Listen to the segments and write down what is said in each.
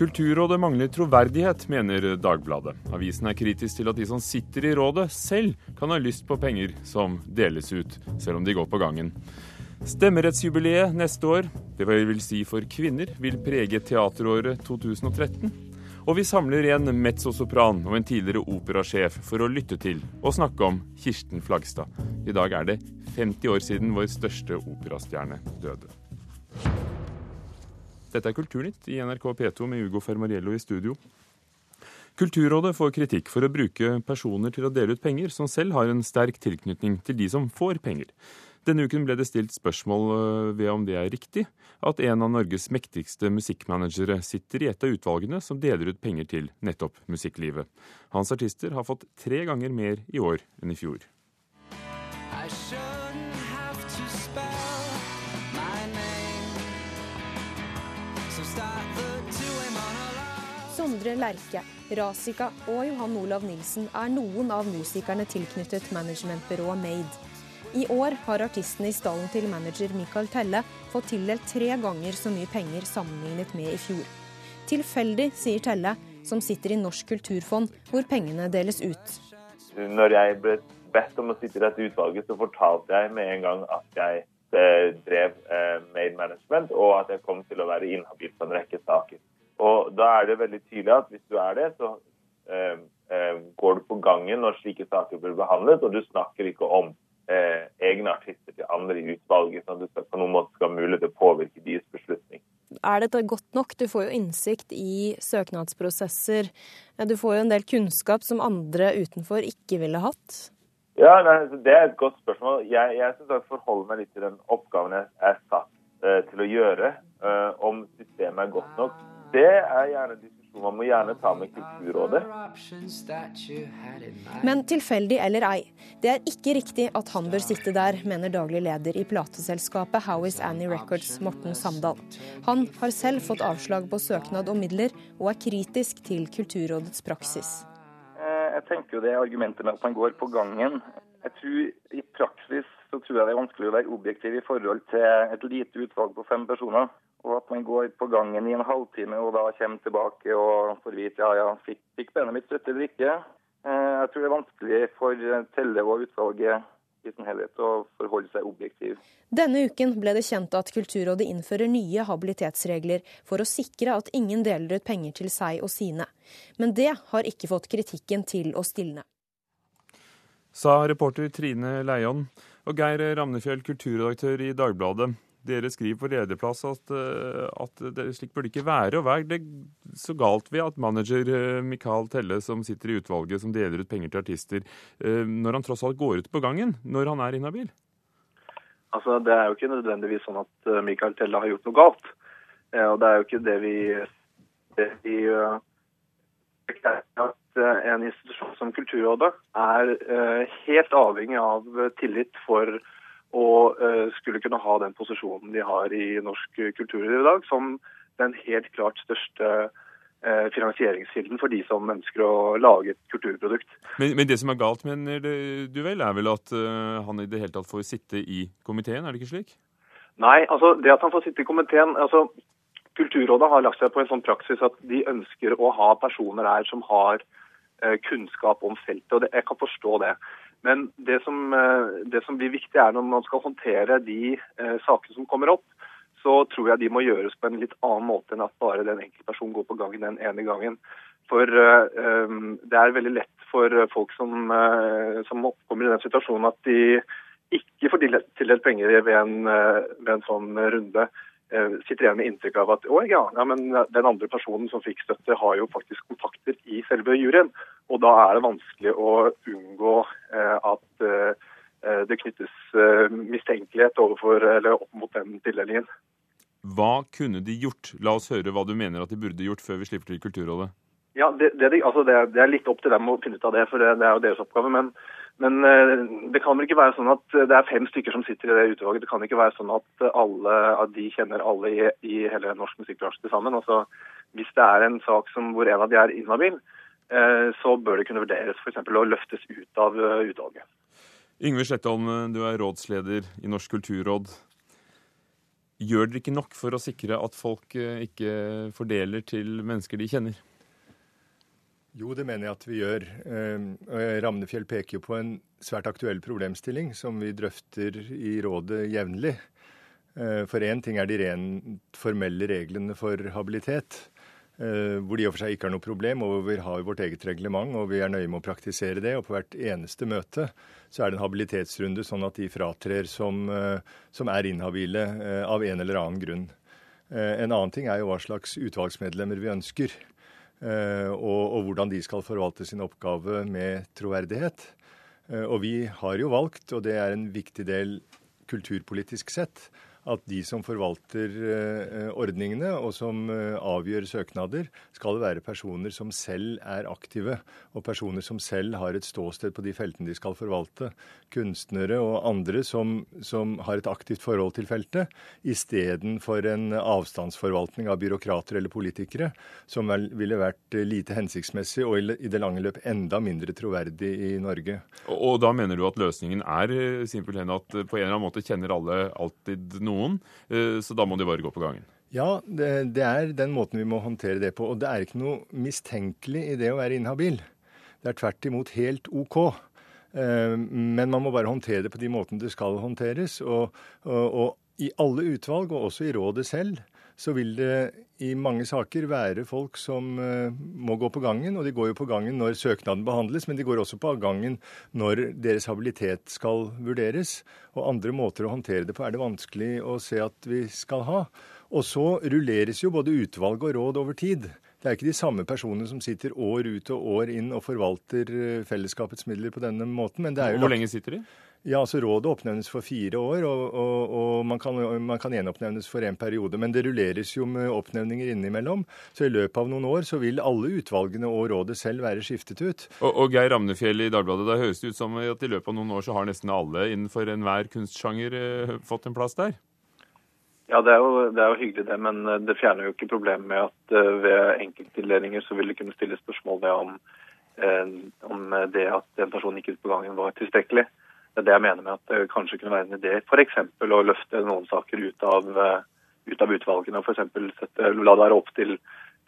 Kulturrådet mangler troverdighet, mener Dagbladet. Avisen er kritisk til at de som sitter i rådet, selv kan ha lyst på penger som deles ut, selv om de går på gangen. Stemmerettsjubileet neste år, det vil si for kvinner, vil prege teateråret 2013. Og vi samler en mezzosopran og en tidligere operasjef for å lytte til og snakke om Kirsten Flagstad. I dag er det 50 år siden vår største operastjerne døde. Dette er Kulturnytt i NRK P2 med Ugo Fermariello i studio. Kulturrådet får kritikk for å bruke personer til å dele ut penger som selv har en sterk tilknytning til de som får penger. Denne uken ble det stilt spørsmål øh, ved om det er riktig at en av Norges mektigste musikkmanagere sitter i et av utvalgene som deler ut penger til nettopp musikklivet. Hans artister har fått tre ganger mer i år enn i fjor. Sondre Lerche, Rasika og Johan Olav Nilsen er noen av musikerne tilknyttet managementbyrået Made. I år har artistene i stallen til manager Michael Telle fått tildelt tre ganger så mye penger sammenlignet med i fjor. Tilfeldig, sier Telle, som sitter i Norsk kulturfond, hvor pengene deles ut. Når jeg ble bedt om å sitte i dette utvalget, så fortalte jeg med en gang at jeg eh, drev eh, Made Management, og at jeg kom til å være inhabil på en rekke saker. Og Da er det veldig tydelig at hvis du er det, så eh, eh, går du på gangen når slike saker blir behandlet, og du snakker ikke om eh, egne artister til andre i utvalget, sånn at du på noen måte skal ha mulighet til å påvirke deres beslutning. Er dette godt nok? Du får jo innsikt i søknadsprosesser. Du får jo en del kunnskap som andre utenfor ikke ville hatt. Ja, nei, Det er et godt spørsmål. Jeg, jeg synes jeg forholder meg litt til den oppgaven jeg er satt uh, til å gjøre. Uh, om systemet er godt nok det er gjerne en diskusjon man må gjerne ta med Kulturrådet. Men tilfeldig eller ei, det er ikke riktig at han bør sitte der, mener daglig leder i plateselskapet How Is Annie Records, Morten Samdal. Han har selv fått avslag på søknad om midler, og er kritisk til Kulturrådets praksis. Eh, jeg tenker jo det argumentet med at man går på gangen. Jeg tror I praksis så tror jeg det er vanskelig å være objektiv i forhold til et lite utvalg på fem personer. Og at man går på gangen i en halvtime og da kommer tilbake og får vite ja, ja, fikk, fikk benet mitt støtte eller ikke. Eh, jeg tror det er vanskelig for Telle og utvalget i sin helhet å forholde seg objektiv. Denne uken ble det kjent at Kulturrådet innfører nye habilitetsregler for å sikre at ingen deler ut penger til seg og sine. Men det har ikke fått kritikken til å stilne. Sa reporter Trine Leion og Geir Ramnefjell, kulturredaktør i Dagbladet. Dere skriver på lederplass at, eh, at det, slik burde ikke være. Og hva det så galt ved at manager Michael Mikael Telle, som sitter i utvalget som deler ut penger til artister, eh, når han tross alt går ut på gangen når han er inhabil? Altså, Det er jo ikke nødvendigvis sånn at Mikael Telle har gjort noe galt. Og det er jo ikke det vi, det vi at en institusjon som Kulturrådet er helt avhengig av tillit for og uh, skulle kunne ha den posisjonen de har i norsk kulturliv i dag, som den helt klart største uh, finansieringskilden for de som ønsker å lage et kulturprodukt. Men, men det som er galt, mener du vel, er vel at uh, han i det hele tatt får sitte i komiteen, er det ikke slik? Nei, altså det at han får sitte i komiteen altså Kulturrådet har lagt seg på en sånn praksis at de ønsker å ha personer her som har kunnskap om feltet. og det, Jeg kan forstå det. Men det som, eh, det som, blir viktig, er når man skal håndtere de eh, sakene som kommer opp, så tror jeg de må gjøres på en litt annen måte enn at bare den enkeltpersonen går på gangen den ene gangen. For eh, det er veldig lett for folk som, som kommer i den situasjonen at de ikke får tildelt penger ved en, ved en sånn runde. Eh, sitter igjen med inntrykk av at å, ja, ja, men den andre personen som fikk støtte, har jo faktisk kontakter i selve juryen. Og da er det vanskelig å unngå eh, at eh, det knyttes mistenkelighet overfor, eller opp mot den tildelingen. Hva kunne de gjort? La oss høre hva du mener at de burde gjort før vi slipper til Kulturrådet. Ja, det, det, altså det, det, er litt opp til dem å finne ut av det, for det, det er jo deres oppgave. Men, men, eh, det kan vel ikke være sånn at det er fem stykker som sitter i det utvalget. Det kan ikke være sånn at, alle, at de kjenner alle i, i hele norsk musikkbransje til sammen. Altså, hvis det er en sak som, hvor en av de er inhabil, eh, så bør det kunne vurderes f.eks. å løftes ut av eh, utvalget. Yngve Slettholm, du er rådsleder i Norsk kulturråd. Gjør dere ikke nok for å sikre at folk ikke fordeler til mennesker de kjenner? Jo, det mener jeg at vi gjør. Ramnefjell peker jo på en svært aktuell problemstilling som vi drøfter i rådet jevnlig. For én ting er de rent formelle reglene for habilitet. Eh, hvor de i og for seg ikke har noe problem, og hvor vi har vårt eget reglement og vi er nøye med å praktisere det. Og på hvert eneste møte så er det en habilitetsrunde, sånn at de fratrer som, eh, som er inhabile eh, av en eller annen grunn. En annen ting er jo hva slags utvalgsmedlemmer vi ønsker, og, og hvordan de skal forvalte sin oppgave med troverdighet. Og vi har jo valgt, og det er en viktig del kulturpolitisk sett, at de som forvalter eh, ordningene og som eh, avgjør søknader, skal være personer som selv er aktive, og personer som selv har et ståsted på de feltene de skal forvalte. Kunstnere og andre som, som har et aktivt forhold til feltet, istedenfor en avstandsforvaltning av byråkrater eller politikere, som vel, ville vært eh, lite hensiktsmessig og i det lange løp enda mindre troverdig i Norge. Og, og da mener du at løsningen er simpelthen at på en eller annen måte kjenner alle alltid noe noen, eh, så da må de bare gå på gangen. Ja, det, det, er den måten vi må håndtere det på. Og det er ikke noe mistenkelig i det å være inhabil. Det er tvert imot helt OK. Eh, men man må bare håndtere det på de måtene det skal håndteres. Og, og, og i alle utvalg, og også i rådet selv, så vil det i mange saker være folk som uh, må gå på gangen. Og de går jo på gangen når søknaden behandles, men de går også på gangen når deres habilitet skal vurderes. Og andre måter å håndtere det på er det vanskelig å se at vi skal ha. Og så rulleres jo både utvalg og råd over tid. Det er ikke de samme personene som sitter år ut og år inn og forvalter eh, fellesskapets midler på denne måten. Men det er jo Hvor lenge sitter de? Ja, altså Rådet oppnevnes for fire år, og, og, og man, kan, man, kan, gjenoppnevnes for en periode. Men det rulleres jo med oppnevninger innimellom. Så i løpet av noen år så vil alle utvalgene og rådet selv være skiftet ut. Og, og Geir Ramnefjell i Dagbladet, da høres det ut som at i løpet av noen år så har nesten alle innenfor enhver kunstsjanger eh, fått en plass der? Ja, det er, jo, det er, jo, hyggelig det, men eh, det fjerner jo ikke problemet med at uh, ved enkelttildelinger så vil det kunne stilles spørsmål ved om, om det at en person gikk ut på gangen var tilstrekkelig. Det er det jeg mener med at det kanskje kunne være en idé f.eks. å løfte noen saker ut av, eh, ut av utvalgene. og f.eks. la det være opp til,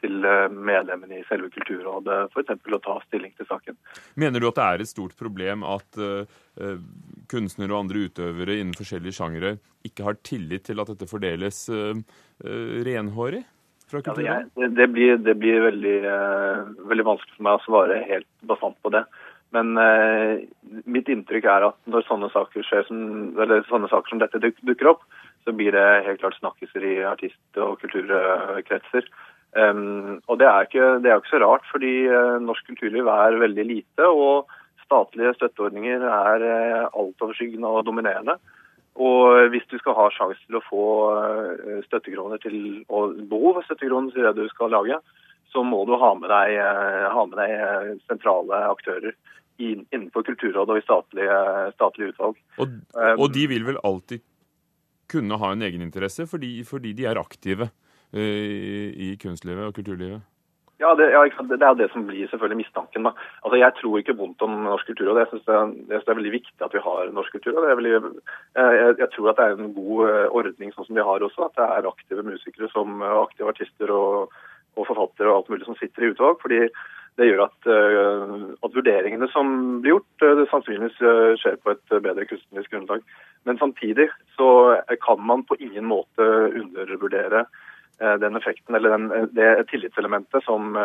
til eh, medlemmene i selve Kulturrådet f.eks. å ta stilling til saken. Mener du at det er et stort problem at uh, kunstnere og andre utøvere innen forskjellige sjangere ikke har tillit til at dette fordeles uh, uh, renhårig? Ja, det, det, blir, det blir veldig, veldig vanskelig for meg å svare helt bastant på det. Men eh, mitt inntrykk er at når sånne saker, som, sånne saker som dette dukker opp, så blir det helt klart snakkiser i artist- og kulturkretser. Um, og det er, ikke, det er ikke så rart, fordi uh, norsk kulturliv er veldig lite. Og statlige støtteordninger er uh, altoverskyggende og dominerende. Og hvis du skal ha sjanse til å få uh, støttekroner til, og behov for støttekroner til det du skal lage, så må du ha med deg, ha med deg sentrale aktører innenfor Kulturrådet og i statlige, statlige utvalg. Og, um, og, de vil vel alltid kunne ha en egeninteresse, fordi, fordi de er aktive uh, i kunstlivet og kulturlivet? Ja, det, ja, det, er det som blir selvfølgelig mistanken. Da. Altså, Jeg tror ikke vondt om norsk kulturråd. Jeg syns det, det, er veldig viktig at vi har norsk kulturråd. veldig, jeg, jeg, tror at det er en god uh, ordning sånn som vi har også. At det er aktive musikere, som aktive artister og, og forfattere og alt mulig som sitter i utvalg. fordi det gjør at, eh, at, vurderingene som blir gjort, eh, det sannsynligvis eh, skjer på et bedre kunstnerisk grunnlag. Men samtidig så kan man på ingen måte undervurdere den effekten eller den, det tillitselementet som,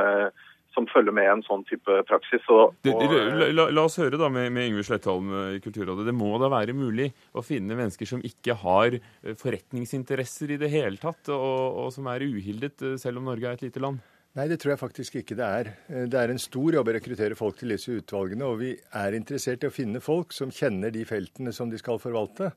som følger med en sånn type praksis. Og, og, la, la, la, oss høre da med, med Yngve Slettholm i Kulturrådet. Det må da være mulig å finne mennesker som ikke har forretningsinteresser i det hele tatt, og, og som er uhildet, selv om Norge er et lite land? Nei, det tror jeg faktisk ikke det er. Eh, det er en stor jobb å rekruttere folk til disse utvalgene, og vi er interessert i å finne folk som kjenner de feltene som de skal forvalte.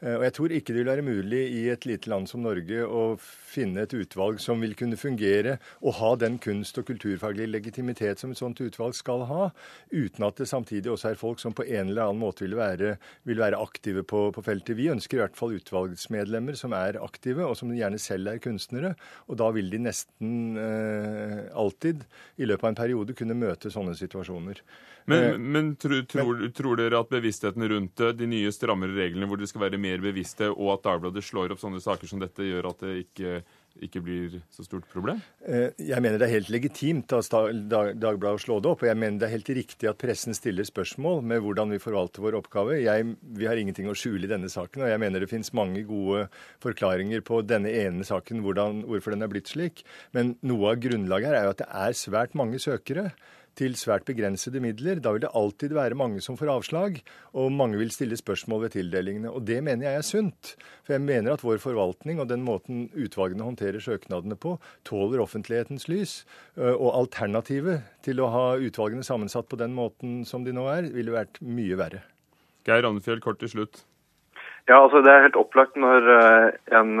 Eh, og jeg tror ikke det vil være mulig i et lite land som Norge å finne et utvalg som vil kunne fungere og ha den kunst- og kulturfaglige legitimitet som et sånt utvalg skal ha, uten at det samtidig også er folk som på en eller annen måte vil være, vil være aktive på, på, feltet. Vi ønsker i hvert fall utvalgsmedlemmer som er aktive, og som gjerne selv er kunstnere. Og da vil de nesten eh, alltid i løpet av en periode kunne møte sånne situasjoner. Men, eh, men tro, tror, tror, dere at bevisstheten rundt det, de nye strammere reglene hvor det skal være mer mer bevisste, og at Dagbladet slår opp sånne saker som dette, gjør at det ikke ikke blir så stort problem? Eh, jeg mener det er helt legitimt av Dagbladet å slå det opp. Og jeg mener det er helt riktig at pressen stiller spørsmål med hvordan vi forvalter vår oppgave. Jeg, vi har ingenting å skjule i denne saken, og jeg mener det finnes mange gode forklaringer på denne ene saken, hvordan, hvorfor den er blitt slik. Men noe av grunnlaget her er jo at det er svært mange søkere til svært begrensede midler. Da vil det alltid være mange som får avslag, og mange vil stille spørsmål ved tildelingene. Og det mener jeg er sunt. For jeg mener at vår forvaltning og den måten utvalgene håndterer søknadene på, tåler offentlighetens lys. Og alternativet til å ha utvalgene sammensatt på den måten som de nå er, ville vært mye verre. Geir Andefjell, kort til slutt. Ja, altså Det er helt opplagt når en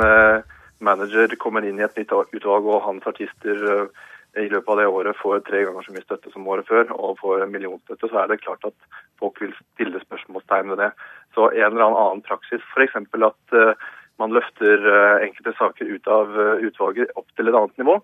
manager kommer inn i et nytt utvalg og hans artister i løpet av det året får tre ganger så mye støtte som året før, og får millionstøtte, så er det klart at folk vil stille spørsmålstegn ved det. Så en eller annen praksis, f.eks. at uh, man løfter uh, enkelte saker ut av uh, utvalget opp til et annet nivå,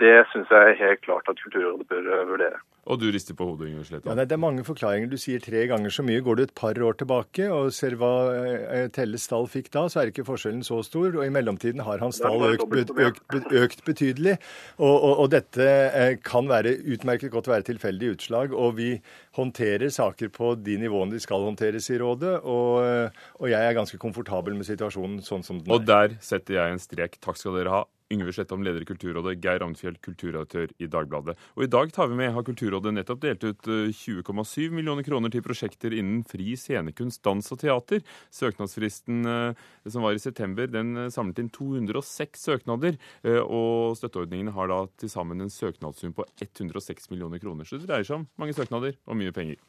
det syns jeg helt klart at Kulturrådet bør vurdere. Og du rister på hodet, Inger Sletta. Ja, det er mange forklaringer. Du sier tre ganger så mye. Går du et par år tilbake og ser hva eh, Telles stall fikk da, så er ikke forskjellen så stor. Og i mellomtiden har hans stall økt, økt, økt, betydelig. Og, og, og, dette eh, kan være utmerket godt være tilfeldig utslag. Og vi håndterer saker på de nivåene de skal håndteres i rådet. Og, og jeg er ganske komfortabel med situasjonen sånn som den er. Og der setter jeg en strek. Takk skal dere ha. Yngve Slettom, leder i Kulturrådet, Geir Ravnfjell, kulturredaktør i Dagbladet. Og i dag tar vi med, har Kulturrådet nettopp delt ut 20,7 eh, millioner kroner til prosjekter innen fri scenekunst, dans og teater. Søknadsfristen eh, som var i september, den eh, samlet inn 206 søknader. Og støtteordningene har da til sammen en søknadssum på 106 millioner kroner. Så det dreier seg om mange søknader og mye penger.